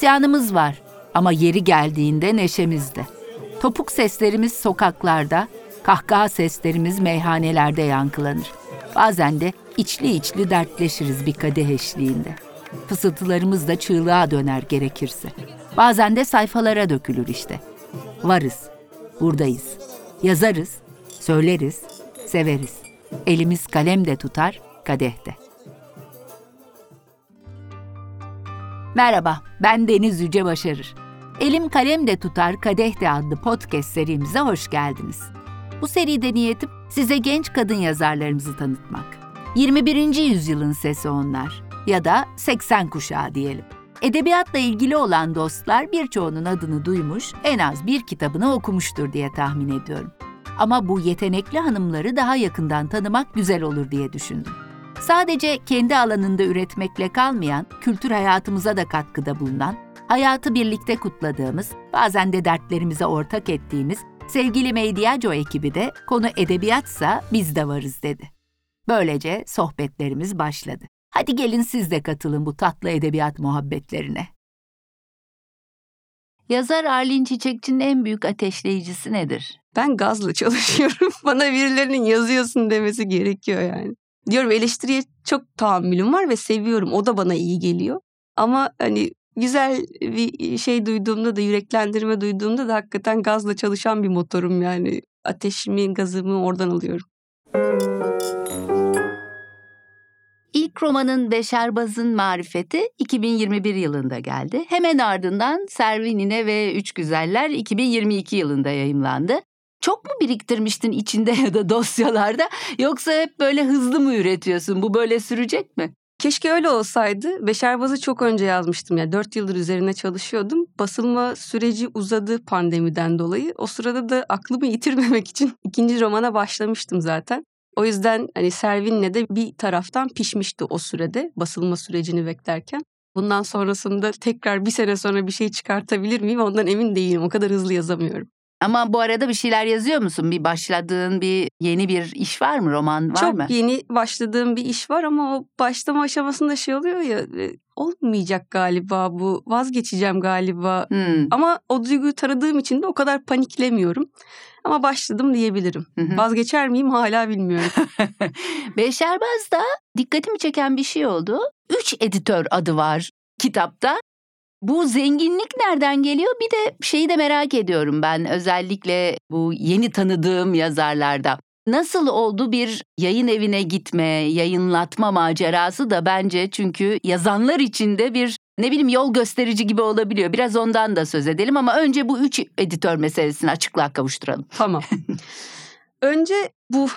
İsyanımız var ama yeri geldiğinde neşemizde. Topuk seslerimiz sokaklarda, kahkaha seslerimiz meyhanelerde yankılanır. Bazen de içli içli dertleşiriz bir kadeh eşliğinde. Fısıltılarımız da çığlığa döner gerekirse. Bazen de sayfalara dökülür işte. Varız, buradayız. Yazarız, söyleriz, severiz. Elimiz kalem de tutar, kadeh de. Merhaba, ben Deniz Yüce Başarır. Elim Kalem de Tutar Kadeh de adlı podcast serimize hoş geldiniz. Bu seride niyetim size genç kadın yazarlarımızı tanıtmak. 21. yüzyılın sesi onlar ya da 80 kuşağı diyelim. Edebiyatla ilgili olan dostlar birçoğunun adını duymuş, en az bir kitabını okumuştur diye tahmin ediyorum. Ama bu yetenekli hanımları daha yakından tanımak güzel olur diye düşündüm. Sadece kendi alanında üretmekle kalmayan, kültür hayatımıza da katkıda bulunan, hayatı birlikte kutladığımız, bazen de dertlerimize ortak ettiğimiz sevgili Medyaco ekibi de konu edebiyatsa biz de varız dedi. Böylece sohbetlerimiz başladı. Hadi gelin siz de katılın bu tatlı edebiyat muhabbetlerine. Yazar Arlin Çiçekçi'nin en büyük ateşleyicisi nedir? Ben gazla çalışıyorum. Bana birilerinin yazıyorsun demesi gerekiyor yani. Diyorum eleştiriye çok tahammülüm var ve seviyorum. O da bana iyi geliyor. Ama hani güzel bir şey duyduğumda da yüreklendirme duyduğumda da hakikaten gazla çalışan bir motorum yani. Ateşimi, gazımı oradan alıyorum. İlk romanın Beşerbaz'ın Marifeti 2021 yılında geldi. Hemen ardından Servinine ve Üç Güzeller 2022 yılında yayımlandı. Çok mu biriktirmiştin içinde ya da dosyalarda yoksa hep böyle hızlı mı üretiyorsun? Bu böyle sürecek mi? Keşke öyle olsaydı. Beşerbaz'ı çok önce yazmıştım. Yani dört yıldır üzerine çalışıyordum. Basılma süreci uzadı pandemiden dolayı. O sırada da aklımı yitirmemek için ikinci romana başlamıştım zaten. O yüzden hani Servin'le de bir taraftan pişmişti o sürede basılma sürecini beklerken. Bundan sonrasında tekrar bir sene sonra bir şey çıkartabilir miyim ondan emin değilim. O kadar hızlı yazamıyorum. Ama bu arada bir şeyler yazıyor musun? Bir başladığın bir yeni bir iş var mı? Roman var Çok mı? Çok yeni başladığım bir iş var ama o başlama aşamasında şey oluyor ya e, olmayacak galiba bu vazgeçeceğim galiba. Hmm. Ama o duyguyu tanıdığım için de o kadar paniklemiyorum. Ama başladım diyebilirim. Hı hı. Vazgeçer miyim hala bilmiyorum. Beşerbaz'da dikkatimi çeken bir şey oldu. Üç editör adı var kitapta. Bu zenginlik nereden geliyor? Bir de şeyi de merak ediyorum ben özellikle bu yeni tanıdığım yazarlarda. Nasıl oldu bir yayın evine gitme, yayınlatma macerası da bence çünkü yazanlar için de bir ne bileyim yol gösterici gibi olabiliyor. Biraz ondan da söz edelim ama önce bu üç editör meselesini açıklığa kavuşturalım. Tamam. önce bu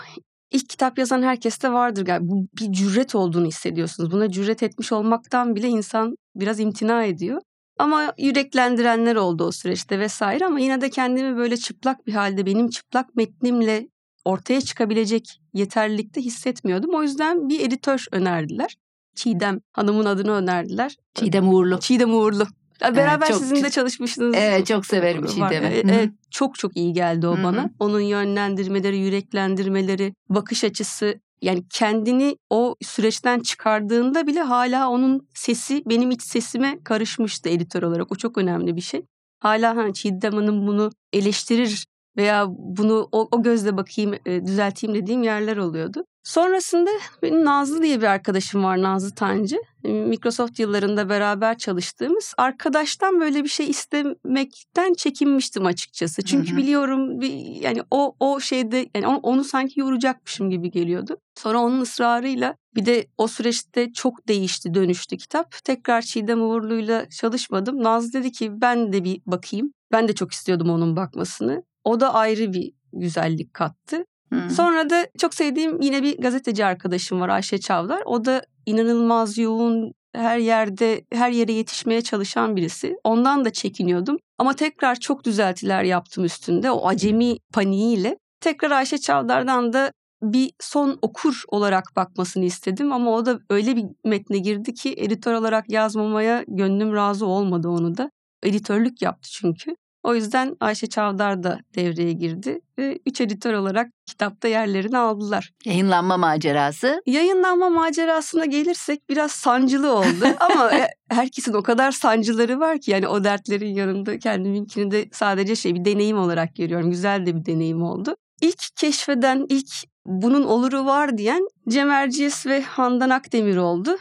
ilk kitap yazan herkeste vardır galiba. Bu bir cüret olduğunu hissediyorsunuz. Buna cüret etmiş olmaktan bile insan biraz imtina ediyor. Ama yüreklendirenler oldu o süreçte vesaire ama yine de kendimi böyle çıplak bir halde benim çıplak metnimle ortaya çıkabilecek yeterlilikte hissetmiyordum. O yüzden bir editör önerdiler. Çiğdem Hanım'ın adını önerdiler. Çiğdem Uğurlu. Çiğdem Uğurlu. Beraber evet, çok, de çalışmıştınız. Evet çok severim Çiğdem'i. Evet, çok çok iyi geldi o Hı-hı. bana. Onun yönlendirmeleri, yüreklendirmeleri, bakış açısı yani kendini o süreçten çıkardığında bile hala onun sesi benim iç sesime karışmıştı editör olarak. O çok önemli bir şey. Hala ha Çiğdem Hanım bunu eleştirir veya bunu o, o gözle bakayım e, düzelteyim dediğim yerler oluyordu. Sonrasında benim Nazlı diye bir arkadaşım var Nazlı Tancı. Microsoft yıllarında beraber çalıştığımız arkadaştan böyle bir şey istemekten çekinmiştim açıkçası. Çünkü hı hı. biliyorum bir, yani o o şeyde yani onu, onu sanki yoracakmışım gibi geliyordu. Sonra onun ısrarıyla bir de o süreçte çok değişti, dönüştü kitap. Tekrar Çiğdem Uğurlu'yla çalışmadım. Nazlı dedi ki ben de bir bakayım. Ben de çok istiyordum onun bakmasını. O da ayrı bir güzellik kattı. Sonra da çok sevdiğim yine bir gazeteci arkadaşım var Ayşe Çavdar. O da inanılmaz yoğun her yerde her yere yetişmeye çalışan birisi. Ondan da çekiniyordum. Ama tekrar çok düzeltiler yaptım üstünde o acemi paniğiyle. Tekrar Ayşe Çavdar'dan da bir son okur olarak bakmasını istedim ama o da öyle bir metne girdi ki editör olarak yazmamaya gönlüm razı olmadı onu da. Editörlük yaptı çünkü. O yüzden Ayşe Çavdar da devreye girdi ve üç editör olarak kitapta yerlerini aldılar. Yayınlanma macerası. Yayınlanma macerasına gelirsek biraz sancılı oldu ama e, herkesin o kadar sancıları var ki yani o dertlerin yanında kendiminkini de sadece şey bir deneyim olarak görüyorum. Güzel de bir deneyim oldu. İlk keşfeden, ilk bunun oluru var diyen Cem Erciyes ve Handan Akdemir oldu.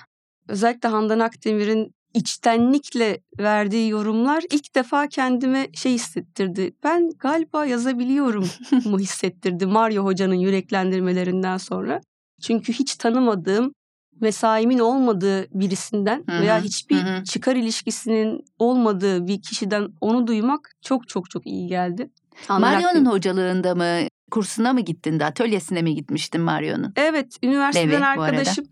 Özellikle Handan Akdemir'in içtenlikle verdiği yorumlar ilk defa kendime şey hissettirdi. Ben galiba yazabiliyorum mu hissettirdi Mario Hoca'nın yüreklendirmelerinden sonra. Çünkü hiç tanımadığım, mesaimin olmadığı birisinden veya hiçbir çıkar ilişkisinin olmadığı bir kişiden onu duymak çok çok çok iyi geldi. Mario'nun Akdemir- hocalığında mı, kursuna mı gittin de, atölyesine mi gitmiştin Mario'nun? Evet, üniversiteden Levi arkadaşım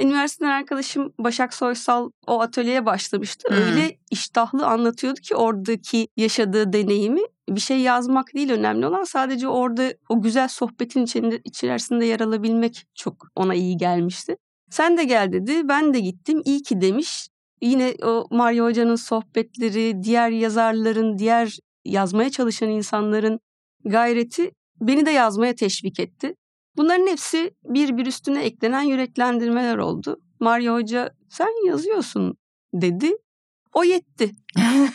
Üniversiteden arkadaşım Başak Soysal o atölyeye başlamıştı. Hı. Öyle iştahlı anlatıyordu ki oradaki yaşadığı deneyimi bir şey yazmak değil önemli olan sadece orada o güzel sohbetin içinde, içerisinde yer alabilmek çok ona iyi gelmişti. Sen de gel dedi ben de gittim iyi ki demiş. Yine o Mario Hoca'nın sohbetleri, diğer yazarların, diğer yazmaya çalışan insanların gayreti beni de yazmaya teşvik etti. Bunların hepsi bir bir üstüne eklenen yüreklendirmeler oldu. Mario Hoca sen yazıyorsun dedi. O yetti.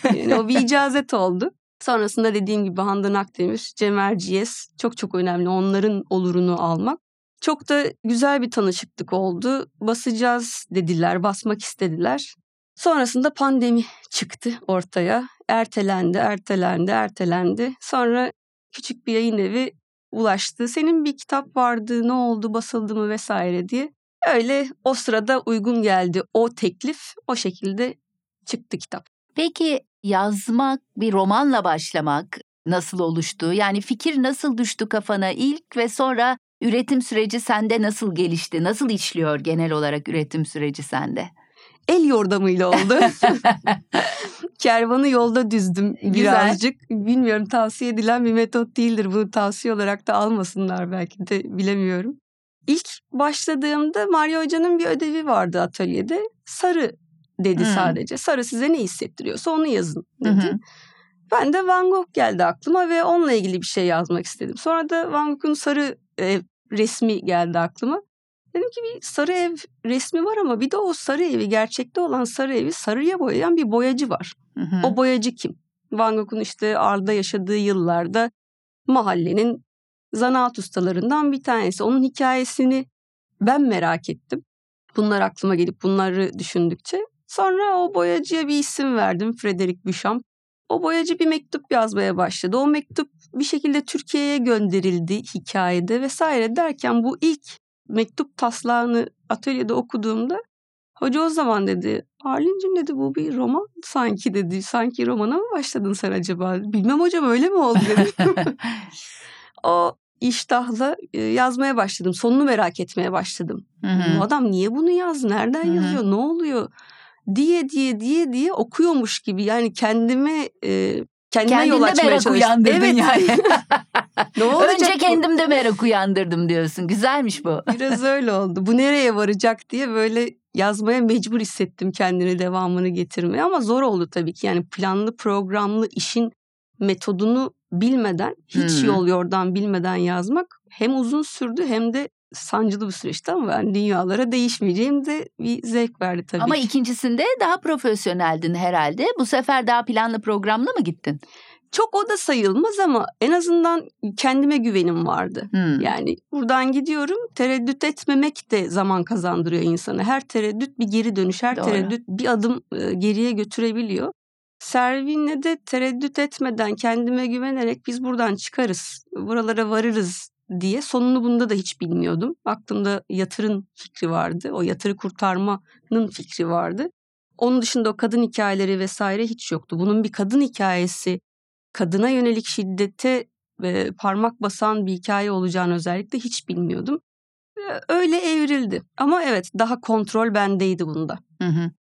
Yani o bir icazet oldu. Sonrasında dediğim gibi Handan Akdemir, Cem Erciyes çok çok önemli onların olurunu almak. Çok da güzel bir tanışıklık oldu. Basacağız dediler, basmak istediler. Sonrasında pandemi çıktı ortaya. Ertelendi, ertelendi, ertelendi. Sonra küçük bir yayın evi ulaştı. Senin bir kitap vardı, ne oldu, basıldı mı vesaire diye. Öyle o sırada uygun geldi o teklif. O şekilde çıktı kitap. Peki yazmak, bir romanla başlamak nasıl oluştu? Yani fikir nasıl düştü kafana ilk ve sonra üretim süreci sende nasıl gelişti? Nasıl işliyor genel olarak üretim süreci sende? El yordamıyla oldu. Kervanı yolda düzdüm Güzel. birazcık. Bilmiyorum tavsiye edilen bir metot değildir. Bunu tavsiye olarak da almasınlar belki de bilemiyorum. İlk başladığımda Mario Hoca'nın bir ödevi vardı atölyede. Sarı dedi Hmm. sadece. Sarı size ne hissettiriyorsa onu yazın dedi. hı. Ben de Van Gogh geldi aklıma ve onunla ilgili bir şey yazmak istedim. Sonra da Van Gogh'un sarı ev resmi geldi aklıma. Dedim ki bir sarı ev resmi var ama bir de o sarı evi gerçekte olan sarı evi sarıya boyayan bir boyacı var. Hı hı. O boyacı kim? Van Gogh'un işte Arda yaşadığı yıllarda mahallenin zanaat ustalarından bir tanesi. Onun hikayesini ben merak ettim. Bunlar aklıma gelip bunları düşündükçe. Sonra o boyacıya bir isim verdim. Frederick Duchamp. O boyacı bir mektup yazmaya başladı. O mektup bir şekilde Türkiye'ye gönderildi hikayede vesaire derken bu ilk mektup taslağını atölyede okuduğumda hoca o zaman dedi Arlin'cim dedi bu bir roman sanki dedi. Sanki romana mı başladın sen acaba? Bilmem hocam öyle mi oldu dedi. o iştahla e, yazmaya başladım. Sonunu merak etmeye başladım. Hı hı. Bu adam niye bunu yazdı? Nereden Hı hı. yazıyor? Ne oluyor? Diye diye diye diye okuyormuş gibi. Yani kendime e, kendime yol Kendinde açmaya merak çalıştım. evet. yani. ne olacak Önce bu? kendimde merak uyandırdım diyorsun. Güzelmiş bu. Biraz öyle oldu. Bu nereye varacak diye böyle yazmaya mecbur hissettim kendini devamını getirmeye ama zor oldu tabii ki. Yani planlı programlı işin metodunu bilmeden hiç Hmm. yol yordan bilmeden yazmak hem uzun sürdü hem de sancılı bir süreçti ama ben dünyalara değişmeyeceğim de bir zevk verdi tabii Ama ki. ikincisinde daha profesyoneldin herhalde. Bu sefer daha planlı programlı mı gittin? Çok o da sayılmaz ama en azından kendime güvenim vardı. Hmm. Yani buradan gidiyorum tereddüt etmemek de zaman kazandırıyor insana. Her tereddüt bir geri dönüş, her Doğru. tereddüt bir adım e, geriye götürebiliyor. Servin'le de tereddüt etmeden kendime güvenerek biz buradan çıkarız, buralara varırız diye sonunu bunda da hiç bilmiyordum. Aklımda yatırın fikri vardı, o yatırı kurtarmanın fikri vardı. Onun dışında o kadın hikayeleri vesaire hiç yoktu. Bunun bir kadın hikayesi, kadına yönelik şiddete e, parmak basan bir hikaye olacağını özellikle hiç bilmiyordum. E, Öyle evrildi. Ama evet daha kontrol bendeydi bunda. Hı hı.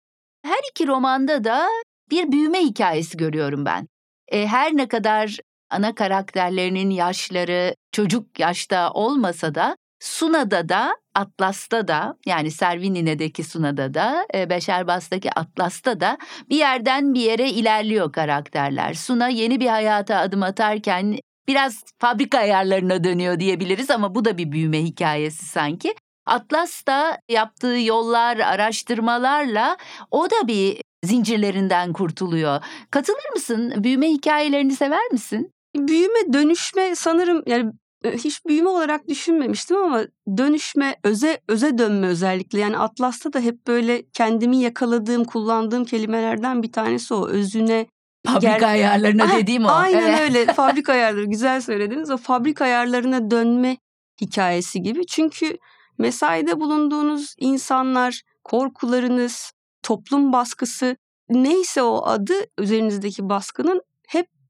Her iki romanda da bir büyüme hikayesi görüyorum ben. E, her ne kadar ana karakterlerinin yaşları çocuk yaşta olmasa da Suna'da da Atlas'ta da yani Servinine'deki Suna'da da e, Beşerbas'taki Atlas'ta da bir yerden bir yere ilerliyor karakterler. Suna yeni bir hayata adım atarken biraz fabrika ayarlarına dönüyor diyebiliriz ama bu da bir büyüme hikayesi sanki. Atlas da yaptığı yollar, araştırmalarla o da bir zincirlerinden kurtuluyor. Katılır mısın? Büyüme hikayelerini sever misin? Büyüme, dönüşme sanırım yani hiç büyüme olarak düşünmemiştim ama dönüşme, öze öze dönme özellikle. Yani Atlas'ta da hep böyle kendimi yakaladığım, kullandığım kelimelerden bir tanesi o. Özüne Fabrika Gel- ayarlarına Ah, dediğim o. Aynen Evet. öyle. Fabrika ayarları güzel söylediniz. O fabrika ayarlarına dönme hikayesi gibi. Çünkü mesaide bulunduğunuz insanlar, korkularınız, toplum baskısı neyse o adı üzerinizdeki baskının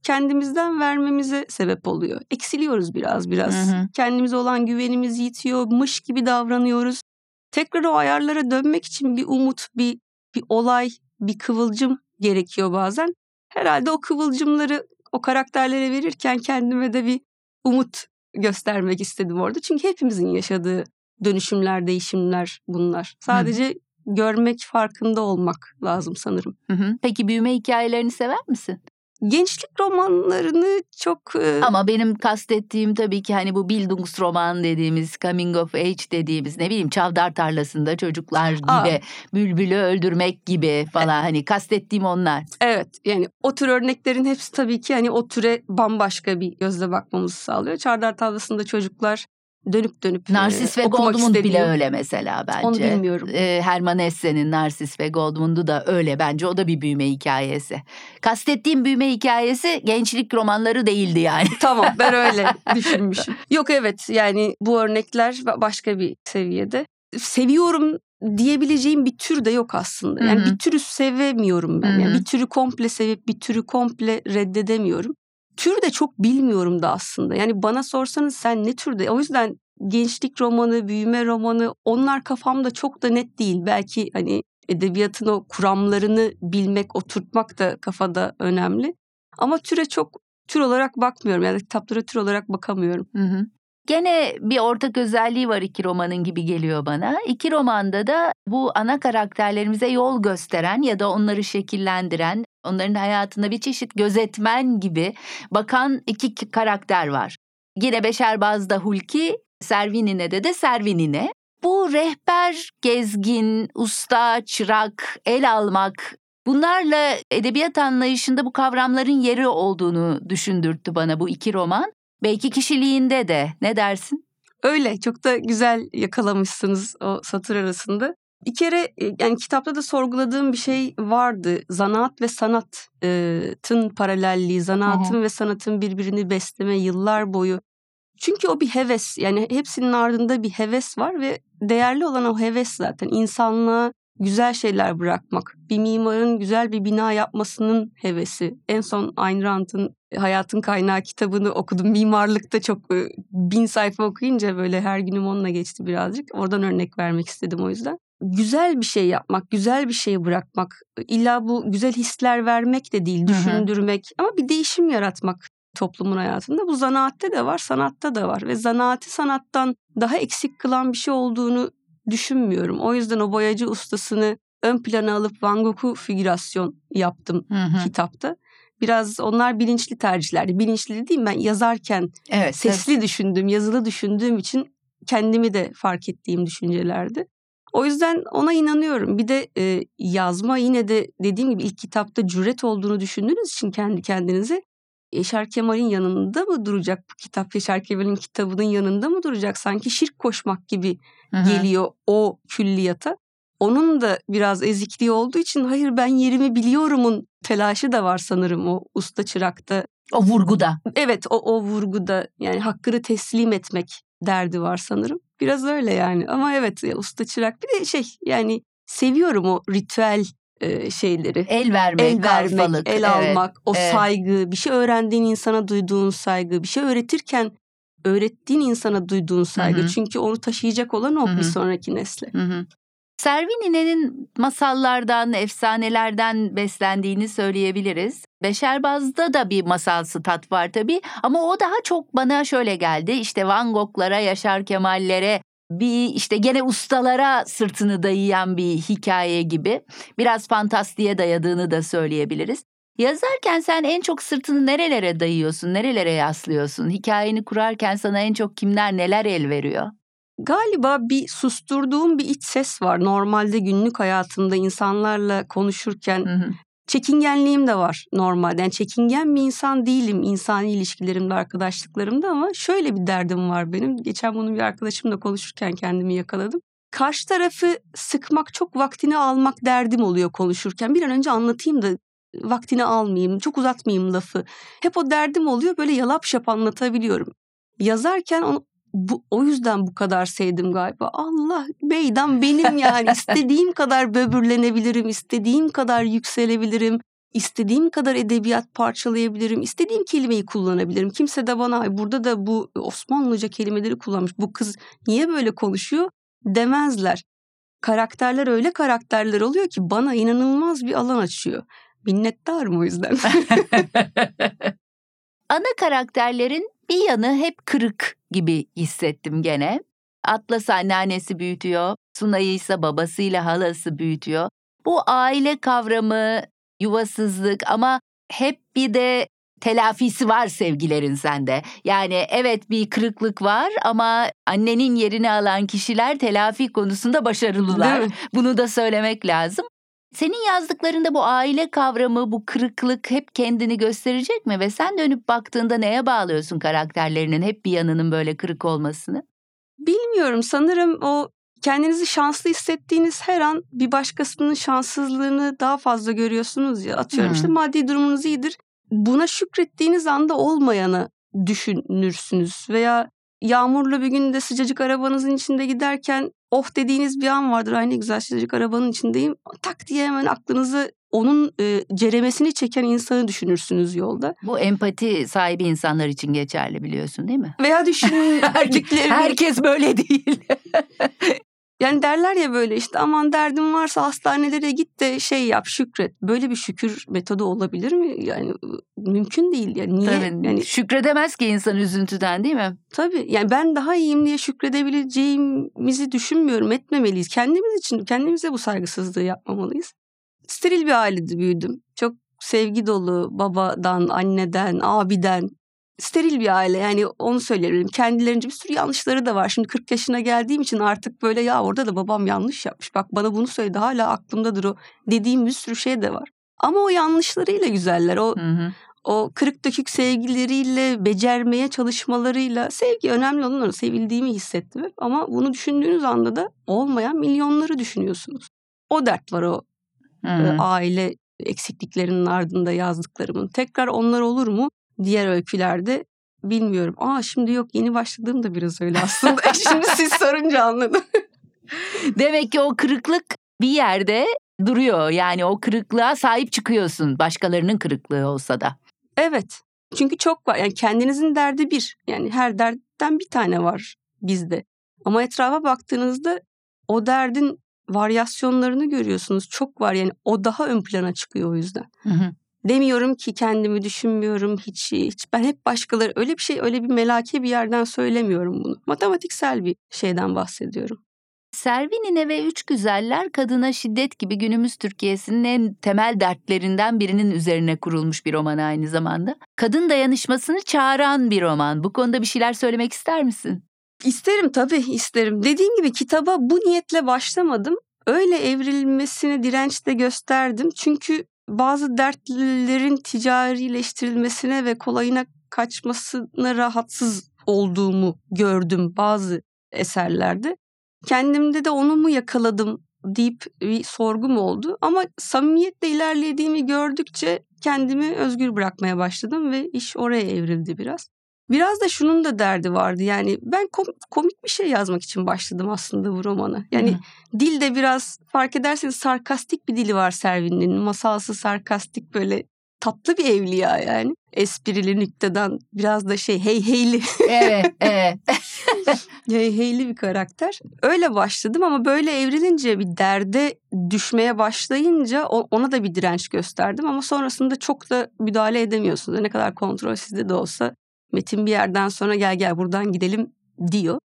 kendimizden vermemize sebep oluyor. Eksiliyoruz biraz biraz. Hı hı. Kendimize olan güvenimiz yitiyor. Mış gibi davranıyoruz. Tekrar o ayarlara dönmek için bir umut, bir bir olay, bir kıvılcım gerekiyor bazen. Herhalde o kıvılcımları o karakterlere verirken kendime de bir umut göstermek istedim orada. Çünkü hepimizin yaşadığı dönüşümler, değişimler bunlar. Sadece görmek, farkında olmak lazım sanırım. Hı hı. Peki büyüme hikayelerini sever misin? Gençlik romanlarını çok e, Ama benim kastettiğim tabii ki hani bu Bildungsroman dediğimiz, coming of age dediğimiz ne bileyim çavdar tarlasında çocuklar gibi, Aa. bülbülü öldürmek gibi falan hani kastettiğim onlar. Evet yani o tür örneklerin hepsi tabii ki hani o türe bambaşka bir gözle bakmamızı sağlıyor. Çardar Tavlası'nda çocuklar dönüp dönüp Narsis e, ve Goldmund bile öyle mesela bence. Onu bilmiyorum. Ee, Herman Hesse'nin Narsis ve Goldmund'u da öyle bence o da bir büyüme hikayesi. Kastettiğim büyüme hikayesi gençlik romanları değildi yani. Tamam ben öyle düşünmüşüm. Yok evet yani bu örnekler ba- başka bir seviyede. Seviyorum diyebileceğim bir tür de yok aslında. Yani Hı hı. bir türü sevemiyorum ben. Yani bir türü komple sevip bir türü komple reddedemiyorum. Tür de çok bilmiyorum da aslında. Yani bana sorsanız sen ne türde? O yüzden gençlik romanı, büyüme romanı onlar kafamda çok da net değil. Belki hani edebiyatın o kuramlarını bilmek, oturtmak da kafada önemli. Ama türe çok tür olarak bakmıyorum. Yani kitaplara tür olarak bakamıyorum. Hı hı. Gene bir ortak özelliği var iki romanın gibi geliyor bana. İki romanda da bu ana karakterlerimize yol gösteren ya da onları şekillendiren, onların hayatında bir çeşit gözetmen gibi bakan iki karakter var. Yine Beşerbaz'da Hulki, Servinine'de de Servinine. Bu rehber, gezgin, usta, çırak, el almak bunlarla edebiyat anlayışında bu kavramların yeri olduğunu düşündürttü bana bu iki roman. Belki kişiliğinde de ne dersin? Öyle çok da güzel yakalamışsınız o satır arasında. Bir kere e, yani kitapta da sorguladığım bir şey vardı. Zanaat ve sanatın paralelliği, zanaatın ve sanatın birbirini besleme yıllar boyu. Çünkü o bir heves yani hepsinin ardında bir heves var ve değerli olan o heves zaten insanlığa güzel şeyler bırakmak. Bir mimarın güzel bir bina yapmasının hevesi. En son Ayn Rand'ın Hayatın Kaynağı kitabını okudum. Mimarlıkta çok e, bin sayfa okuyunca böyle her günüm onunla geçti birazcık. Oradan örnek vermek istedim o yüzden. Güzel bir şey yapmak, güzel bir şey bırakmak. İlla bu güzel hisler vermek de değil, Hı hı. düşündürmek. Ama bir değişim yaratmak toplumun hayatında. Bu zanaatte de var, sanatta da var. Ve zanaati sanattan daha eksik kılan bir şey olduğunu düşünmüyorum. O yüzden o boyacı ustasını ön plana alıp Van Gogh'u figürasyon yaptım kitapta. Biraz onlar bilinçli tercihlerdi. Bilinçli dediğim ben yazarken Evet. sesli düşündüğüm, yazılı düşündüğüm için kendimi de fark ettiğim düşüncelerdi. O yüzden ona inanıyorum. Bir de e, yazma yine de dediğim gibi ilk kitapta cüret olduğunu düşündüğünüz için kendi kendinize Yaşar Kemal'in yanında mı duracak bu kitap? Yaşar Kemal'in kitabının yanında mı duracak? Sanki şirk koşmak gibi Hı hı. geliyor o külliyata. Onun da biraz ezikliği olduğu için hayır ben yerimi biliyorumun telaşı da var sanırım o usta çırakta. O vurguda. Evet o, o vurguda yani hakkını teslim etmek derdi var sanırım. Biraz öyle yani ama evet ya, usta çırak bir de şey yani seviyorum o ritüel e, şeyleri. El vermek, El vermek, alfalık. el evet. almak, o evet. saygı, bir şey öğrendiğin insana duyduğun saygı, bir şey öğretirken öğrettiğin insana duyduğun saygı. Hı hı. Çünkü onu taşıyacak olan o Hı bir sonraki nesle. Hı hı. Servinine'nin masallardan, efsanelerden beslendiğini söyleyebiliriz. Beşerbaz'da da bir masalsı tat var tabii ama o daha çok bana şöyle geldi. İşte Van Gogh'lara, Yaşar Kemal'lere, bir işte gene ustalara sırtını dayayan bir hikaye gibi. Biraz fantastiğe dayadığını da söyleyebiliriz. Yazarken sen en çok sırtını nerelere dayıyorsun, nerelere yaslıyorsun? Hikayeni kurarken sana en çok kimler neler el veriyor? Galiba bir susturduğum bir iç ses var. Normalde günlük hayatımda insanlarla konuşurken Hı hı. çekingenliğim de var normalde. Yani çekingen bir insan değilim insani ilişkilerimde, arkadaşlıklarımda ama şöyle bir derdim var benim. Geçen bunu bir arkadaşımla konuşurken kendimi yakaladım. Karşı tarafı sıkmak, çok vaktini almak derdim oluyor konuşurken. Bir an önce anlatayım da vaktini almayayım, çok uzatmayayım lafı. Hep o derdim oluyor. Böyle yalap şap anlatabiliyorum. Yazarken bu, o yüzden bu kadar sevdim galiba. Allah meydan benim yani. istediğim kadar böbürlenebilirim, istediğim kadar yükselebilirim, istediğim kadar edebiyat parçalayabilirim, istediğim kelimeyi kullanabilirim. Kimse de bana "Ay, burada da bu Osmanlıca kelimeleri kullanmış. Bu kız niye böyle konuşuyor demezler. Karakterler öyle karakterler oluyor ki bana inanılmaz bir alan açıyor. Minnettarım o yüzden. Ana karakterlerin bir yanı hep kırık gibi hissettim gene. Atlas anneannesi büyütüyor, Sunay'ı ise babasıyla halası büyütüyor. Bu aile kavramı, yuvasızlık ama hep bir de telafisi var sevgilerin sende. Yani evet bir kırıklık var ama annenin yerini alan kişiler telafi konusunda başarılılar. Bunu da söylemek lazım. Senin yazdıklarında bu aile kavramı, bu kırıklık hep kendini gösterecek mi? Ve sen dönüp baktığında neye bağlıyorsun karakterlerinin hep bir yanının böyle kırık olmasını? Bilmiyorum sanırım o kendinizi şanslı hissettiğiniz her an bir başkasının şanssızlığını daha fazla görüyorsunuz ya. Atıyorum Hı. işte maddi durumunuz iyidir. Buna şükrettiğiniz anda olmayanı düşünürsünüz veya yağmurlu bir günde sıcacık arabanızın içinde giderken oh dediğiniz bir an vardır. Ay ne güzel sıcacık arabanın içindeyim. Tak diye hemen aklınızı onun e, ceremesini çeken insanı düşünürsünüz yolda. Bu empati sahibi insanlar için geçerli biliyorsun değil mi? Veya düşündüklerini Herkes böyle değil. Yani derler ya böyle işte aman derdin varsa hastanelere git de şey yap şükret. Böyle bir şükür metodu olabilir mi? Yani mümkün değil. Yani niye? Tabii, Yani şükredemez ki insan üzüntüden değil mi? tabii yani ben daha iyiyim diye şükredebileceğimizi düşünmüyorum. Etmemeliyiz. Kendimiz için kendimize bu saygısızlığı yapmamalıyız. Steril bir ailede büyüdüm. Çok sevgi dolu babadan, anneden, abiden. Steril bir aile yani onu söyleyebilirim. Kendilerince bir sürü yanlışları da var. Şimdi 40 yaşına geldiğim için artık böyle ya orada da babam yanlış yapmış. Bak bana bunu söyledi hala aklımdadır o dediğim bir sürü şey de var. Ama o yanlışlarıyla güzeller. O Hı hı. o kırık dökük sevgileriyle, becermeye çalışmalarıyla sevgi önemli olan. Sevildiğimi hissettim hep. Ama bunu düşündüğünüz anda da olmayan milyonları düşünüyorsunuz. O dert var o Hı e, hı. aile eksikliklerinin ardında yazdıklarımın. Tekrar onlar olur mu diğer öykülerde bilmiyorum. Aa şimdi yok yeni başladığım da biraz öyle aslında. şimdi siz sorunca anladım. Demek ki o kırıklık bir yerde duruyor. Yani o kırıklığa sahip çıkıyorsun. Başkalarının kırıklığı olsa da. Evet. Çünkü çok var. Yani kendinizin derdi bir. Yani her dertten bir tane var bizde. Ama etrafa baktığınızda o derdin varyasyonlarını görüyorsunuz. Çok var yani o daha ön plana çıkıyor o yüzden. Hı hı. Demiyorum ki kendimi düşünmüyorum hiç hiç. Ben hep başkaları öyle bir şey öyle bir melake bir yerden söylemiyorum bunu. Matematiksel bir şeyden bahsediyorum. Servinine ve Üç Güzeller kadına şiddet gibi günümüz Türkiye'sinin en temel dertlerinden birinin üzerine kurulmuş bir roman aynı zamanda. Kadın dayanışmasını çağıran bir roman. Bu konuda bir şeyler söylemek ister misin? İsterim tabii isterim. Dediğim gibi kitaba bu niyetle başlamadım. Öyle evrilmesine direnç de gösterdim. Çünkü bazı dertlilerin ticarileştirilmesine ve kolayına kaçmasına rahatsız olduğumu gördüm bazı eserlerde. Kendimde de onu mu yakaladım deyip bir sorgum oldu. Ama samimiyetle ilerlediğimi gördükçe kendimi özgür bırakmaya başladım ve iş oraya evrildi biraz. Biraz da şunun da derdi vardı yani ben kom- komik bir şey yazmak için başladım aslında bu romana. Yani Hı. dil de biraz fark ederseniz sarkastik bir dili var Servin'in. Masalsı sarkastik böyle tatlı bir evliya yani. Esprili nükteden biraz da şey hey heyli. Evet, evet. hey heyli bir karakter. Öyle başladım ama böyle evrilince bir derde düşmeye başlayınca ona da bir direnç gösterdim. Ama sonrasında çok da müdahale edemiyorsunuz. Ne kadar kontrol sizde de olsa Metin bir yerden sonra gel gel buradan gidelim diyor.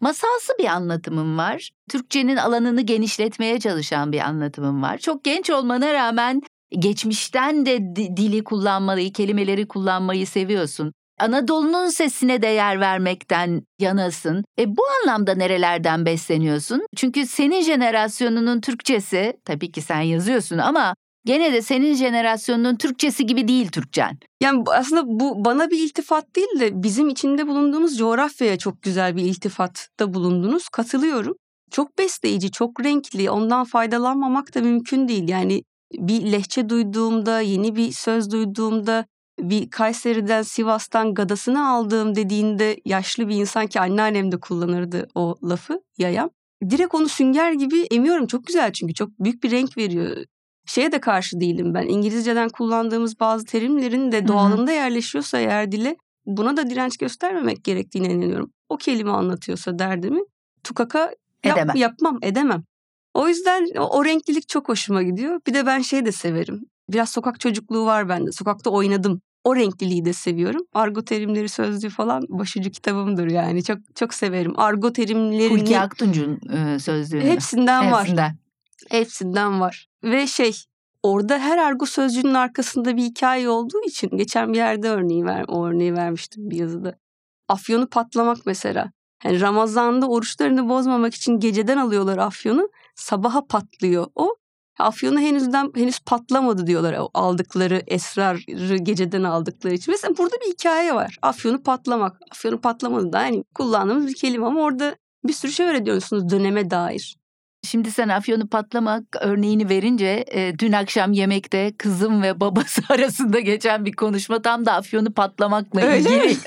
Masalsı bir anlatımım var. Türkçenin alanını genişletmeye çalışan bir anlatımım var. Çok genç olmana rağmen geçmişten de dili kullanmayı, kelimeleri kullanmayı seviyorsun. Anadolu'nun sesine değer vermekten yanasın. E bu anlamda nerelerden besleniyorsun? Çünkü senin jenerasyonunun Türkçesi, tabii ki sen yazıyorsun ama gene de senin jenerasyonunun Türkçesi gibi değil Türkçen. Yani aslında bu bana bir iltifat değil de bizim içinde bulunduğumuz coğrafyaya çok güzel bir iltifatta bulundunuz. Katılıyorum. Çok besleyici, çok renkli. Ondan faydalanmamak da mümkün değil. Yani bir lehçe duyduğumda, yeni bir söz duyduğumda, bir Kayseri'den, Sivas'tan gadasını aldığım dediğinde yaşlı bir insan ki anneannem de kullanırdı o lafı yayam. Direkt onu sünger gibi emiyorum. Çok güzel çünkü çok büyük bir renk veriyor. Şeye de karşı değilim ben. İngilizceden kullandığımız bazı terimlerin de doğalında yerleşiyorsa eğer dile buna da direnç göstermemek gerektiğine inanıyorum. O kelime anlatıyorsa derdimi tukaka yap, edemem. yapmam, edemem. O yüzden o, o renklilik çok hoşuma gidiyor. Bir de ben şey de severim. Biraz sokak çocukluğu var bende. Sokakta oynadım. O renkliliği de seviyorum. Argo terimleri sözlüğü falan başucu kitabımdır yani. Çok çok severim. Argo terimlerini... Hulki Aktuncu'nun e, sözlüğü. Hepsinden, Hepsinden var. Hepsinden var. Ve şey orada her argo sözcüğünün arkasında bir hikaye olduğu için geçen bir yerde örneği ver, o örneği vermiştim bir yazıda. Afyonu patlamak mesela. Yani Ramazan'da oruçlarını bozmamak için geceden alıyorlar afyonu. Sabaha patlıyor o. Afyonu henüzden henüz patlamadı diyorlar aldıkları esrarı geceden aldıkları için. Mesela burada bir hikaye var. Afyonu patlamak. Afyonu patlamadı da yani kullandığımız bir kelime ama orada bir sürü şey öğreniyorsunuz döneme dair. Şimdi sen afyonu patlamak örneğini verince e, dün akşam yemekte kızım ve babası arasında geçen bir konuşma tam da afyonu patlamakla Öyle ilgili.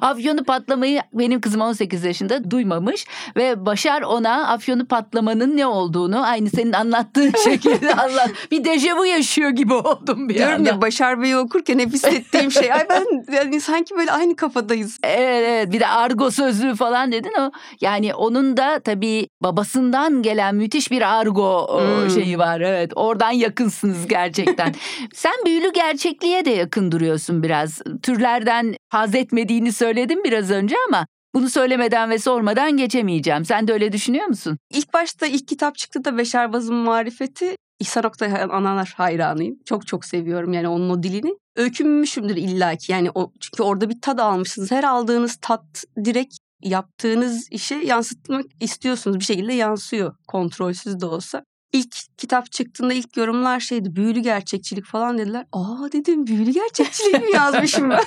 Afyonu patlamayı benim kızım 18 yaşında duymamış ve Başar ona afyonu patlamanın ne olduğunu aynı senin anlattığın şekilde anlat. Bir dejavu yaşıyor gibi oldum bir Diyorum anda. ya Başar Bey'i okurken hep hissettiğim şey. Ay ben yani sanki böyle aynı kafadayız. Evet evet bir de argo sözlüğü falan dedin o. Yani onun da tabii babasından gelen müthiş bir argo hmm. şeyi var. Evet oradan yakınsınız gerçekten. Sen büyülü gerçekliğe de yakın duruyorsun biraz. Türlerden haz etmediğini söyledim biraz önce ama bunu söylemeden ve sormadan geçemeyeceğim. Sen de öyle düşünüyor musun? İlk başta ilk kitap çıktı da Beşer Baz'ın marifeti İhsan Oktay Analar hayranıyım. Çok çok seviyorum yani onun o dilini. Öykünmüşümdür illaki yani o çünkü orada bir tad almışsınız. Her aldığınız tat direkt yaptığınız işe yansıtmak istiyorsunuz. Bir şekilde yansıyor kontrolsüz de olsa. İlk kitap çıktığında ilk yorumlar şeydi büyülü gerçekçilik falan dediler. Aa dedim büyülü gerçekçilik mi yazmışım ben?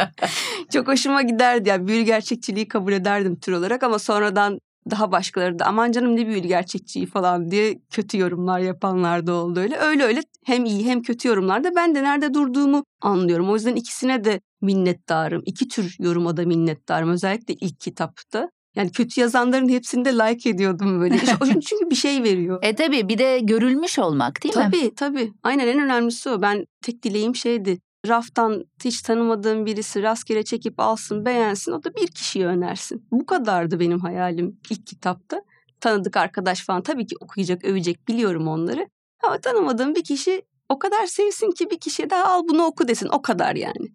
Çok hoşuma giderdi yani büyülü gerçekçiliği kabul ederdim tür olarak ama sonradan daha başkaları da aman canım ne büyülü gerçekçiyi falan diye kötü yorumlar yapanlar da oldu öyle. Öyle öyle hem iyi hem kötü yorumlarda ben de nerede durduğumu anlıyorum. O yüzden ikisine de minnettarım. İki tür yoruma da minnettarım. Özellikle ilk kitapta. Yani kötü yazanların hepsini de like ediyordum böyle. Çünkü bir şey veriyor. E tabii bir de görülmüş olmak değil tabii, mi? Tabii tabii. Aynen en önemlisi o. Ben tek dileğim şeydi. Raftan hiç tanımadığım birisi rastgele çekip alsın beğensin o da bir kişiyi önersin. Bu kadardı benim hayalim ilk kitapta. Tanıdık arkadaş falan tabii ki okuyacak, övecek biliyorum onları. Ama tanımadığım bir kişi o kadar sevsin ki bir kişiye daha al bunu oku desin. O kadar yani.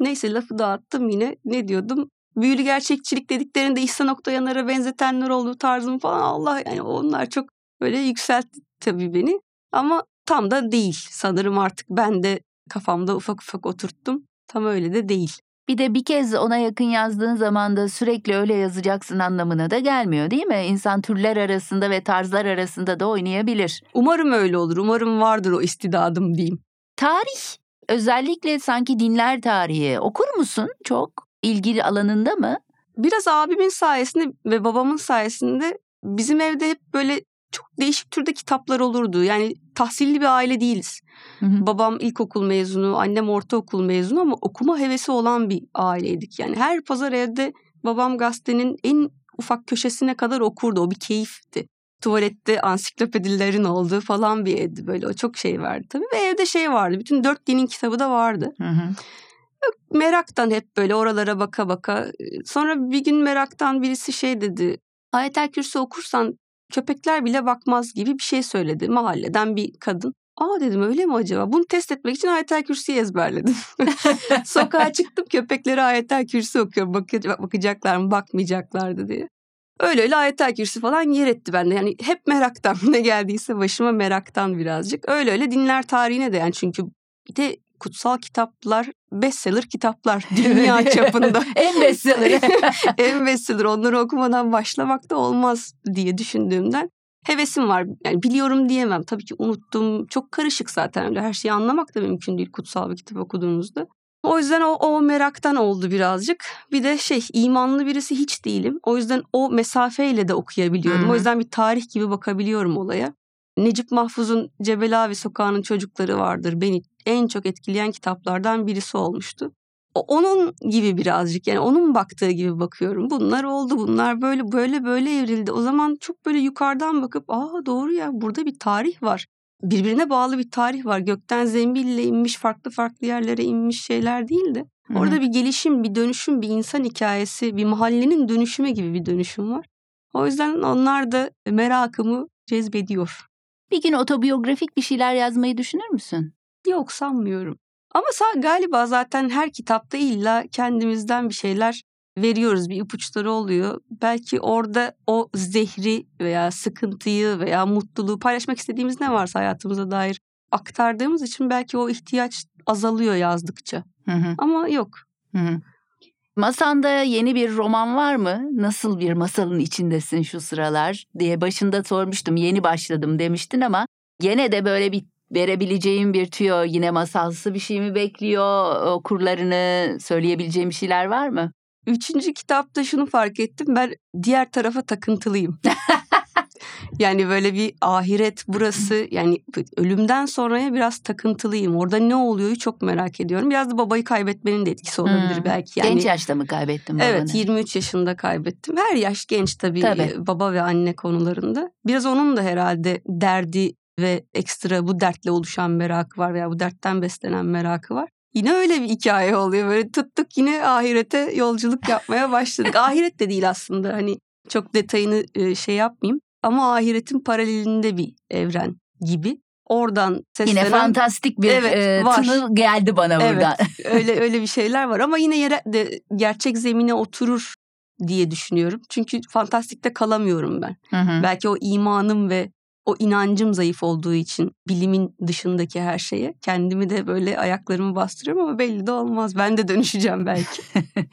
Neyse lafı dağıttım yine. Ne diyordum? Büyülü gerçekçilik dediklerinde İhsan Oktayanar'a benzetenler olduğu tarzım falan Allah yani onlar çok böyle yükseltti tabii beni. Ama tam da değil sanırım artık ben de kafamda ufak ufak oturttum. Tam öyle de değil. Bir de bir kez ona yakın yazdığın zaman da sürekli öyle yazacaksın anlamına da gelmiyor değil mi? İnsan türler arasında ve tarzlar arasında da oynayabilir. Umarım öyle olur. Umarım vardır o istidadım diyeyim. Tarih özellikle sanki dinler tarihi okur musun çok? İlgili alanında mı? Biraz abimin sayesinde ve babamın sayesinde bizim evde hep böyle çok değişik türde kitaplar olurdu. Yani tahsilli bir aile değiliz. Hı hı. Babam ilkokul mezunu, annem ortaokul mezunu ama okuma hevesi olan bir aileydik. Yani her pazar evde babam gazetenin en ufak köşesine kadar okurdu. O bir keyifti. tuvalette ansiklopedilerin olduğu falan bir evdi böyle. O çok şey vardı tabii. Ve evde şey vardı. Bütün dört dinin kitabı da vardı. Hı hı. Meraktan hep böyle oralara baka baka. Sonra bir gün meraktan birisi şey dedi. Ayetel Kürsi okursan köpekler bile bakmaz gibi bir şey söyledi. Mahalleden bir kadın. Aa dedim öyle mi acaba? Bunu test etmek için ayetel kürsüyü ezberledim. Sokağa çıktım köpeklere ayetel kürsü okuyorum. Bak- bakacaklar mı bakmayacaklardı diye. Öyle öyle ayetel kürsü falan yer etti bende. Yani hep meraktan ne geldiyse başıma meraktan birazcık. Öyle öyle dinler tarihine de yani çünkü bir de kutsal kitaplar bestseller kitaplar dünya çapında. en bestselleri. en bestseller onları okumadan başlamak da olmaz diye düşündüğümden hevesim var. Yani biliyorum diyemem. Tabii ki unuttum. Çok karışık zaten öyle. Her şeyi anlamak da mümkün değil kutsal bir kitap okuduğunuzda. O yüzden o, o meraktan oldu birazcık. Bir de şey imanlı birisi hiç değilim. O yüzden o mesafeyle de okuyabiliyorum. Hı. O yüzden bir tarih gibi bakabiliyorum olaya. Necip Mahfuz'un Cebelavi Sokağı'nın çocukları vardır. Beni en çok etkileyen kitaplardan birisi olmuştu. O- Onun gibi birazcık yani onun baktığı gibi bakıyorum. Bunlar oldu bunlar böyle böyle böyle evrildi. O zaman çok böyle yukarıdan bakıp aa doğru ya burada bir tarih var. Birbirine bağlı bir tarih var. Gökten zembille inmiş farklı farklı yerlere inmiş şeyler değil de. Orada bir gelişim, bir dönüşüm, bir insan hikayesi, bir mahallenin dönüşümü gibi bir dönüşüm var. O yüzden onlar da merakımı cezbediyor. Bir gün otobiyografik bir şeyler yazmayı düşünür müsün? Yok sanmıyorum. Ama sa- galiba zaten her kitapta illa kendimizden bir şeyler veriyoruz. Bir ipuçları oluyor. Belki orada o zehri veya sıkıntıyı veya mutluluğu paylaşmak istediğimiz ne varsa hayatımıza dair aktardığımız için belki o ihtiyaç azalıyor yazdıkça. Hı hı. Ama yok. Hı hı. Masanda yeni bir roman var mı? Nasıl bir masalın içindesin şu sıralar diye başında sormuştum. Yeni başladım demiştin ama gene de böyle bir verebileceğim bir tüyo yine masalsı bir şey mi bekliyor? Okurlarını söyleyebileceğim bir şeyler var mı? Üçüncü kitapta şunu fark ettim. Ben diğer tarafa takıntılıyım. yani böyle bir ahiret burası yani ölümden sonraya biraz takıntılıyım. Orada ne oluyor çok merak ediyorum. Biraz da babayı kaybetmenin de etkisi olabilir Hmm. belki. Yani, Genç yaşta mı kaybettin babanı? Evet 23 yaşında kaybettim. Her yaş genç tabii, Tabii. e, baba ve anne konularında. Biraz onun da herhalde derdi ve ekstra bu dertle oluşan merakı var veya bu dertten beslenen merakı var. Yine öyle bir hikaye oluyor. Böyle tuttuk yine ahirete yolculuk yapmaya başladık. Ahiret de değil aslında hani çok detayını e, şey yapmayayım. Ama ahiretin paralelinde bir evren gibi. Oradan seslenen Yine fantastik bir Evet, e, var. tını geldi bana Evet. buradan. öyle öyle bir şeyler var ama yine yere de gerçek zemine oturur diye düşünüyorum. Çünkü fantastikte kalamıyorum ben. Hı hı. Belki o imanım ve o inancım zayıf olduğu için bilimin dışındaki her şeye kendimi de böyle ayaklarımı bastırıyorum ama belli de olmaz. Ben de dönüşeceğim belki.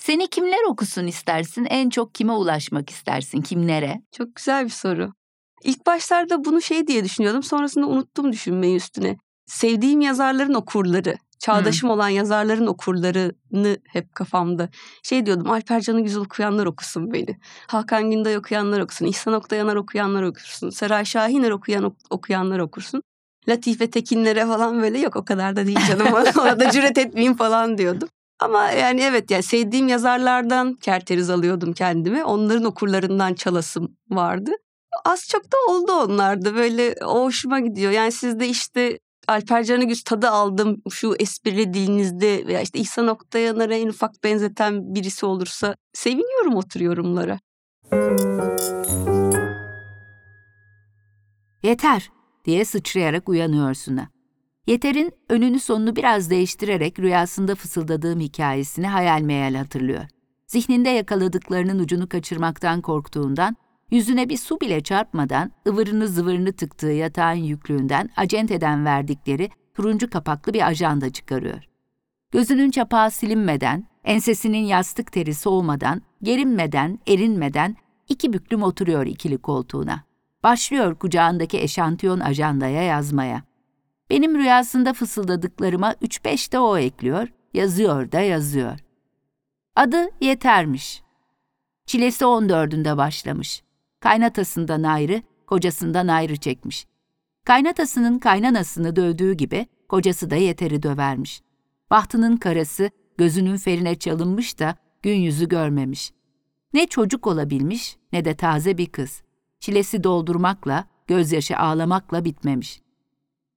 Seni kimler okusun istersin? En çok kime ulaşmak istersin? Kimlere? Çok güzel bir soru. İlk başlarda bunu şey diye düşünüyordum. Sonrasında unuttum düşünmeyi üstüne. Sevdiğim yazarların okurları, çağdaşım olan yazarların okurlarını hep kafamda. Şey diyordum Alper Can'ı güzel okuyanlar okusun beni. Hakan Günday okuyanlar okusun. İhsan Oktayanar okuyanlar okusun. Seray Şahiner okuyan ok- okuyanlar okursun. Latife Tekinlere falan böyle yok o kadar da değil canım. Ona da cüret etmeyeyim falan diyordum. Ama yani evet yani sevdiğim yazarlardan kerteriz alıyordum kendime. Onların okurlarından çalasım vardı. Az çok da oldu onlarda böyle o hoşuma gidiyor. Yani sizde işte Alper Canıgüz tadı aldım şu esprili dilinizde veya işte İhsan Oktayanar'a en ufak benzeten birisi olursa seviniyorum o tür yorumlara. Yeter diye sıçrayarak uyanıyor Suna. Yeter'in önünü sonunu biraz değiştirerek rüyasında fısıldadığım hikayesini hayal meyal hatırlıyor. Zihninde yakaladıklarının ucunu kaçırmaktan korktuğundan, yüzüne bir su bile çarpmadan ıvırını zıvırını tıktığı yatağın yüklüğünden acenteden verdikleri turuncu kapaklı bir ajanda çıkarıyor. Gözünün çapağı silinmeden, ensesinin yastık teri soğumadan, gerinmeden, erinmeden iki büklüm oturuyor ikili koltuğuna. Başlıyor kucağındaki eşantiyon ajandaya yazmaya. Benim rüyasında fısıldadıklarıma üç beş de o ekliyor, yazıyor da yazıyor. Adı Yetermiş. Çilesi on dördünde başlamış. Kaynatasından ayrı, kocasından ayrı çekmiş. Kaynatasının kaynanasını dövdüğü gibi kocası da Yeter'i dövermiş. Bahtının karası gözünün ferine çalınmış da gün yüzü görmemiş. Ne çocuk olabilmiş ne de taze bir kız. Çilesi doldurmakla, gözyaşı ağlamakla bitmemiş.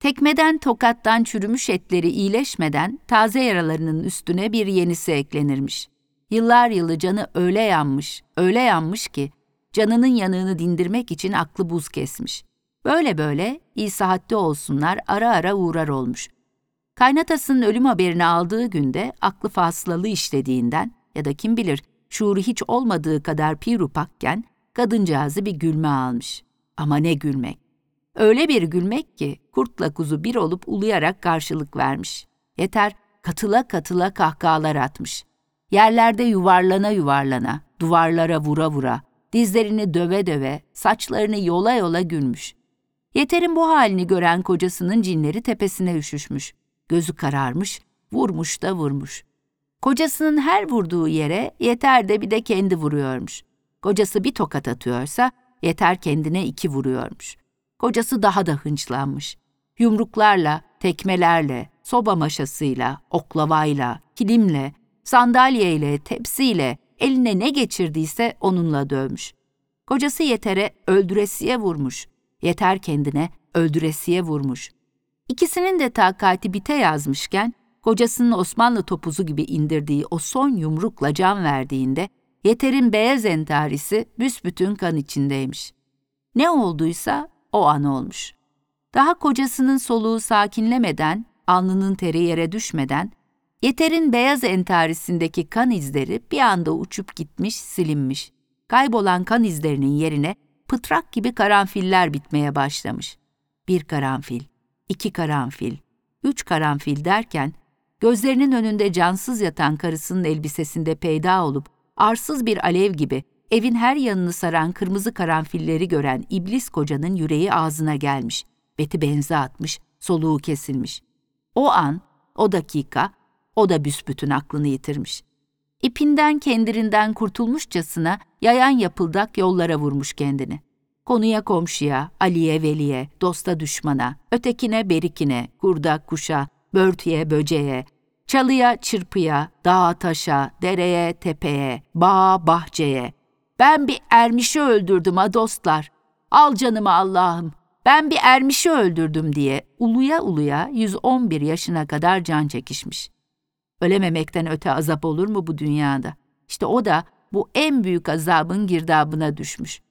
Tekmeden tokattan çürümüş etleri iyileşmeden taze yaralarının üstüne bir yenisi eklenirmiş. Yıllar yılı canı öyle yanmış, öyle yanmış ki canının yanığını dindirmek için aklı buz kesmiş. Böyle böyle iyi sıhhatte olsunlar ara ara uğrar olmuş. Kaynatasının ölüm haberini aldığı günde aklı fasılalı işlediğinden ya da kim bilir şuuru hiç olmadığı kadar pirupakken kadıncağızı bir gülme almış. Ama ne gülmek. Öyle bir gülmek ki kurtla kuzu bir olup uluyarak karşılık vermiş. Yeter katıla katıla kahkahalar atmış. Yerlerde yuvarlana yuvarlana, duvarlara vura vura, dizlerini döve döve, saçlarını yola yola gülmüş. Yeter'in bu halini gören kocasının cinleri tepesine üşüşmüş. Gözü kararmış, vurmuş da vurmuş. Kocasının her vurduğu yere Yeter de bir de kendi vuruyormuş. Kocası bir tokat atıyorsa Yeter kendine iki vuruyormuş. Kocası daha da hınçlanmış. Yumruklarla, tekmelerle, soba maşasıyla, oklavayla, kilimle, sandalyeyle, tepsiyle, eline ne geçirdiyse onunla dövmüş. Kocası Yeter'e öldüresiye vurmuş. Yeter kendine öldüresiye vurmuş. İkisinin de takati bite yazmışken, kocasının Osmanlı topuzu gibi indirdiği o son yumrukla can verdiğinde, Yeter'in beyaz entarisi büsbütün kan içindeymiş. Ne olduysa o an olmuş. Daha kocasının soluğu sakinlemeden, alnının teri yere düşmeden, Yeter'in beyaz entarisindeki kan izleri bir anda uçup gitmiş, silinmiş. Kaybolan kan izlerinin yerine pıtrak gibi karanfiller bitmeye başlamış. Bir karanfil, iki karanfil, üç karanfil derken, gözlerinin önünde cansız yatan karısının elbisesinde peyda olup, arsız bir alev gibi evin her yanını saran kırmızı karanfilleri gören iblis kocanın yüreği ağzına gelmiş. Beti benze atmış, soluğu kesilmiş. O an, o dakika, o da büsbütün aklını yitirmiş. İpinden kendirinden kurtulmuşçasına yayan yapıldak yollara vurmuş kendini. Konuya komşuya, Ali'ye Veli'ye, dosta düşmana, ötekine berikine, kurda kuşa, börtüye böceğe, çalıya çırpıya, dağa taşa, dereye tepeye, bağa bahçeye. Ben bir ermişi öldürdüm ha dostlar. Al canımı Allah'ım. Ben bir ermişi öldürdüm diye uluya uluya 111 yaşına kadar can çekişmiş. Ölememekten öte azap olur mu bu dünyada? İşte o da bu en büyük azabın girdabına düşmüş.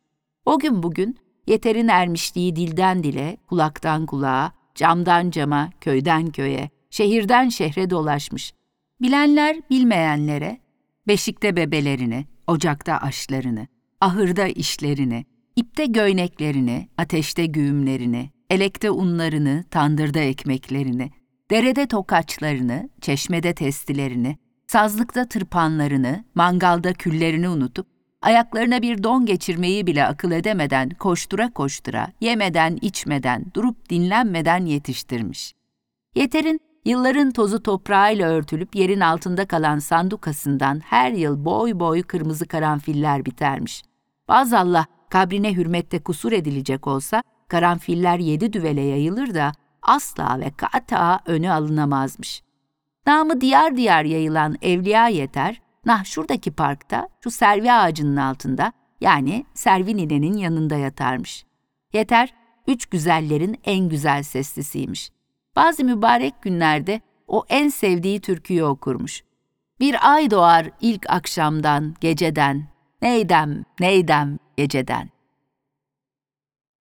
O gün bugün yeterin ermişliği dilden dile, kulaktan kulağa, camdan cama, köyden köye, şehirden şehre dolaşmış. Bilenler bilmeyenlere, beşikte bebelerini, ocakta aşlarını, ahırda işlerini, ipte göyneklerini, ateşte güğümlerini, elekte unlarını, tandırda ekmeklerini, derede tokaçlarını, çeşmede testilerini, sazlıkta tırpanlarını, mangalda küllerini unutup, ayaklarına bir don geçirmeyi bile akıl edemeden koştura koştura, yemeden içmeden, durup dinlenmeden yetiştirmiş. Yeter'in yılların tozu toprağıyla örtülüp yerin altında kalan sandukasından her yıl boy boy kırmızı karanfiller bitermiş. Bazallah kabrine hürmette kusur edilecek olsa, karanfiller yedi düvele yayılır da asla ve kata önü alınamazmış. Namı diyar diyar yayılan evliya yeter, nah şuradaki parkta, şu servi ağacının altında, yani Servi ninenin yanında yatarmış. Yeter, üç güzellerin en güzel seslisiymiş. Bazı mübarek günlerde o en sevdiği türküyü okurmuş. Bir ay doğar ilk akşamdan, geceden, neydem, neydem geceden.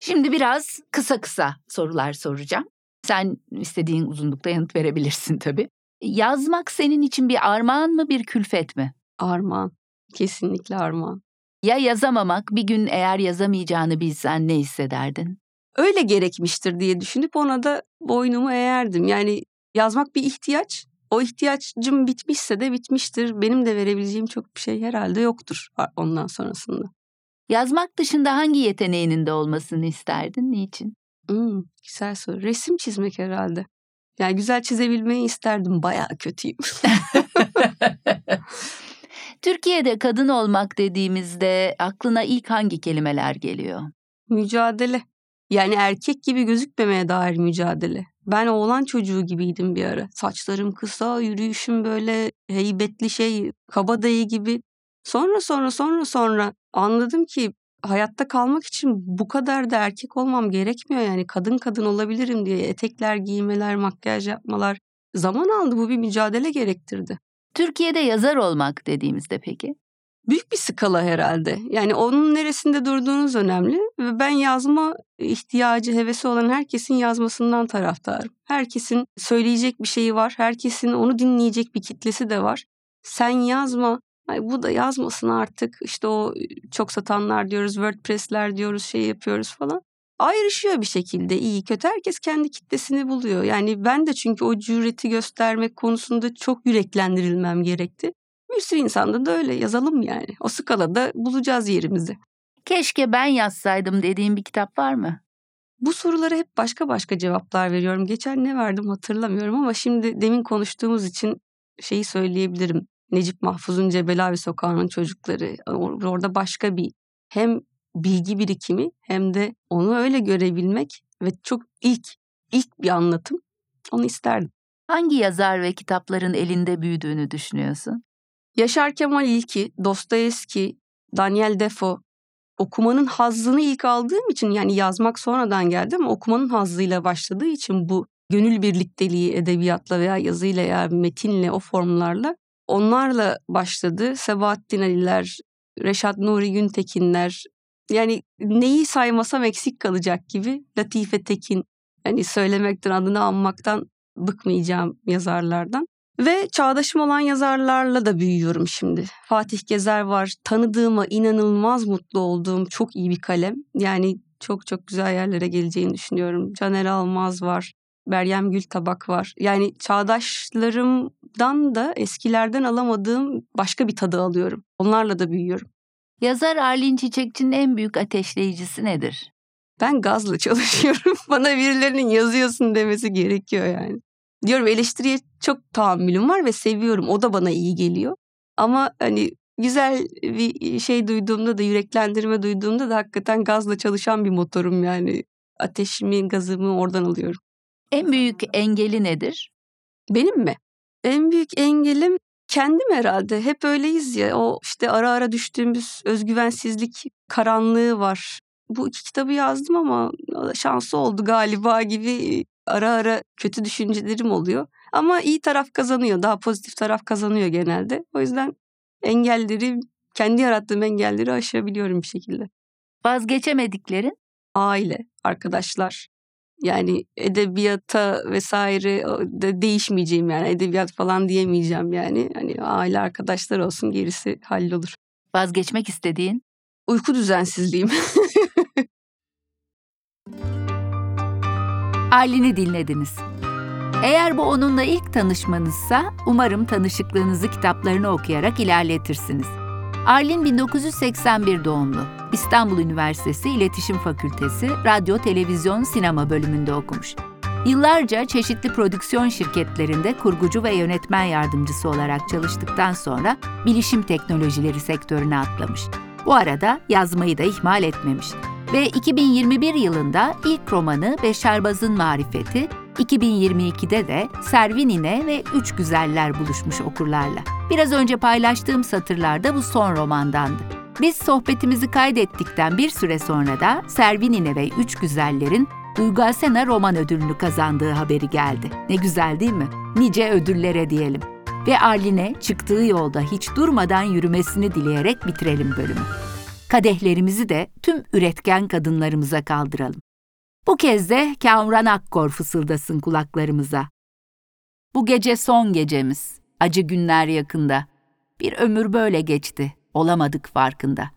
Şimdi biraz kısa kısa sorular soracağım. Sen istediğin uzunlukta yanıt verebilirsin tabii. Yazmak senin için bir armağan mı bir külfet mi? Armağan. Kesinlikle armağan. Ya yazamamak bir gün eğer yazamayacağını bilsen ne hissederdin? Öyle gerekmiştir diye düşünüp ona da boynumu eğerdim. Yani yazmak bir ihtiyaç. O ihtiyacım bitmişse de bitmiştir. Benim de verebileceğim çok bir şey herhalde yoktur ondan sonrasında. Yazmak dışında hangi yeteneğinin de olmasını isterdin? Niçin? Hmm, güzel soru. Resim çizmek herhalde. Yani güzel çizebilmeyi isterdim. Bayağı kötüyüm. Türkiye'de kadın olmak dediğimizde aklına ilk hangi kelimeler geliyor? Mücadele. Yani erkek gibi gözükmemeye dair mücadele. Ben oğlan çocuğu gibiydim bir ara. Saçlarım kısa, yürüyüşüm böyle heybetli şey, kabadayı gibi. Sonra sonra sonra sonra anladım ki hayatta kalmak için bu kadar da erkek olmam gerekmiyor yani kadın kadın olabilirim diye etekler giymeler, makyaj yapmalar zaman aldı bu bir mücadele gerektirdi. Türkiye'de yazar olmak dediğimizde peki? Büyük bir skala herhalde. Yani onun neresinde durduğunuz önemli. Ve ben yazma ihtiyacı, hevesi olan herkesin yazmasından taraftarım. Herkesin söyleyecek bir şeyi var. Herkesin onu dinleyecek bir kitlesi de var. Sen yazma. Ay bu da yazmasın artık. İşte o çok satanlar diyoruz, WordPress'ler diyoruz, şey yapıyoruz falan. Ayrışıyor bir şekilde iyi kötü. Herkes kendi kitlesini buluyor. Yani ben de çünkü o cüreti göstermek konusunda çok yüreklendirilmem gerekti. Bir sürü insanda da öyle yazalım yani. O skalada bulacağız yerimizi. Keşke ben yazsaydım dediğim bir kitap var mı? Bu sorulara hep başka başka cevaplar veriyorum. Geçen ne verdim hatırlamıyorum ama şimdi demin konuştuğumuz için şeyi söyleyebilirim. Necip Mahfuz'un Cebelavi Sokağı'nın çocukları. Orada başka bir hem bilgi birikimi hem de onu öyle görebilmek ve çok ilk ilk bir anlatım. Onu isterdim. Hangi yazar ve kitapların elinde büyüdüğünü düşünüyorsun? Yaşar Kemal İlki, Dostoyevski, Daniel Defoe okumanın hazzını ilk aldığım için yani yazmak sonradan geldi ama okumanın hazzıyla başladığı için bu gönül birlikteliği edebiyatla veya yazıyla ya metinle o formlarla onlarla başladı. Sebahattin Ali'ler, Reşat Nuri Güntekinler yani neyi saymasam eksik kalacak gibi Latife Tekin yani söylemekten adını anmaktan bıkmayacağım yazarlardan. Ve çağdaşım olan yazarlarla da büyüyorum şimdi. Fatih Gezer var. Tanıdığıma inanılmaz mutlu olduğum çok iyi bir kalem. Yani çok çok güzel yerlere geleceğini düşünüyorum. Caner Almaz var. Meryem Gültabak var. Yani çağdaşlarımdan da eskilerden alamadığım başka bir tadı alıyorum. Onlarla da büyüyorum. Yazar Arlin Çiçekçi'nin en büyük ateşleyicisi nedir? Ben gazla çalışıyorum. Bana birilerinin yazıyorsun demesi gerekiyor yani. Diyorum eleştiriye çok tahammülüm var ve seviyorum. O da bana iyi geliyor. Ama hani güzel bir şey duyduğumda da yüreklendirme duyduğumda da hakikaten gazla çalışan bir motorum yani. Ateşimi, gazımı oradan alıyorum. En büyük engeli nedir? Benim mi? En büyük engelim kendim herhalde. Hep öyleyiz ya. O işte ara ara düştüğümüz özgüvensizlik karanlığı var. Bu iki kitabı yazdım ama şansı oldu galiba gibi ara ara kötü düşüncelerim oluyor. Ama iyi taraf kazanıyor. Daha pozitif taraf kazanıyor genelde. O yüzden engelleri, kendi yarattığım engelleri aşabiliyorum bir şekilde. Vazgeçemediklerin? Aile, arkadaşlar. Yani edebiyata vesaire de değişmeyeceğim yani. Edebiyat falan diyemeyeceğim yani. Hani aile arkadaşlar olsun gerisi hallolur. Vazgeçmek istediğin? Uyku düzensizliğim. Aylin'i dinlediniz. Eğer bu onunla ilk tanışmanızsa umarım tanışıklığınızı kitaplarını okuyarak ilerletirsiniz. Arlin 1981 doğumlu. İstanbul Üniversitesi İletişim Fakültesi Radyo, Televizyon, Sinema bölümünde okumuş. Yıllarca çeşitli prodüksiyon şirketlerinde kurgucu ve yönetmen yardımcısı olarak çalıştıktan sonra bilişim teknolojileri sektörüne atlamış. Bu arada yazmayı da ihmal etmemiş ve 2021 yılında ilk romanı Beşerbaz'ın Marifeti, 2022'de de Servinine ve Üç Güzeller buluşmuş okurlarla. Biraz önce paylaştığım satırlarda bu son romandandı. Biz sohbetimizi kaydettikten bir süre sonra da Servinine ve Üç Güzeller'in Duygu Asena roman ödülünü kazandığı haberi geldi. Ne güzel değil mi? Nice ödüllere diyelim. Ve Arlin'e çıktığı yolda hiç durmadan yürümesini dileyerek bitirelim bölümü. Kadehlerimizi de tüm üretken kadınlarımıza kaldıralım. Bu kez de Kamran Akkor fısıldasın kulaklarımıza. Bu gece son gecemiz, acı günler yakında. Bir ömür böyle geçti, olamadık farkında.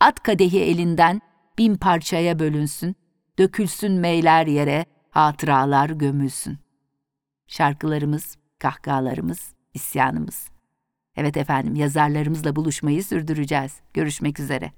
At kadehi elinden, bin parçaya bölünsün, dökülsün meyler yere, hatıralar gömülsün. Şarkılarımız, kahkahalarımız, isyanımız. Evet efendim, yazarlarımızla buluşmayı sürdüreceğiz. Görüşmek üzere.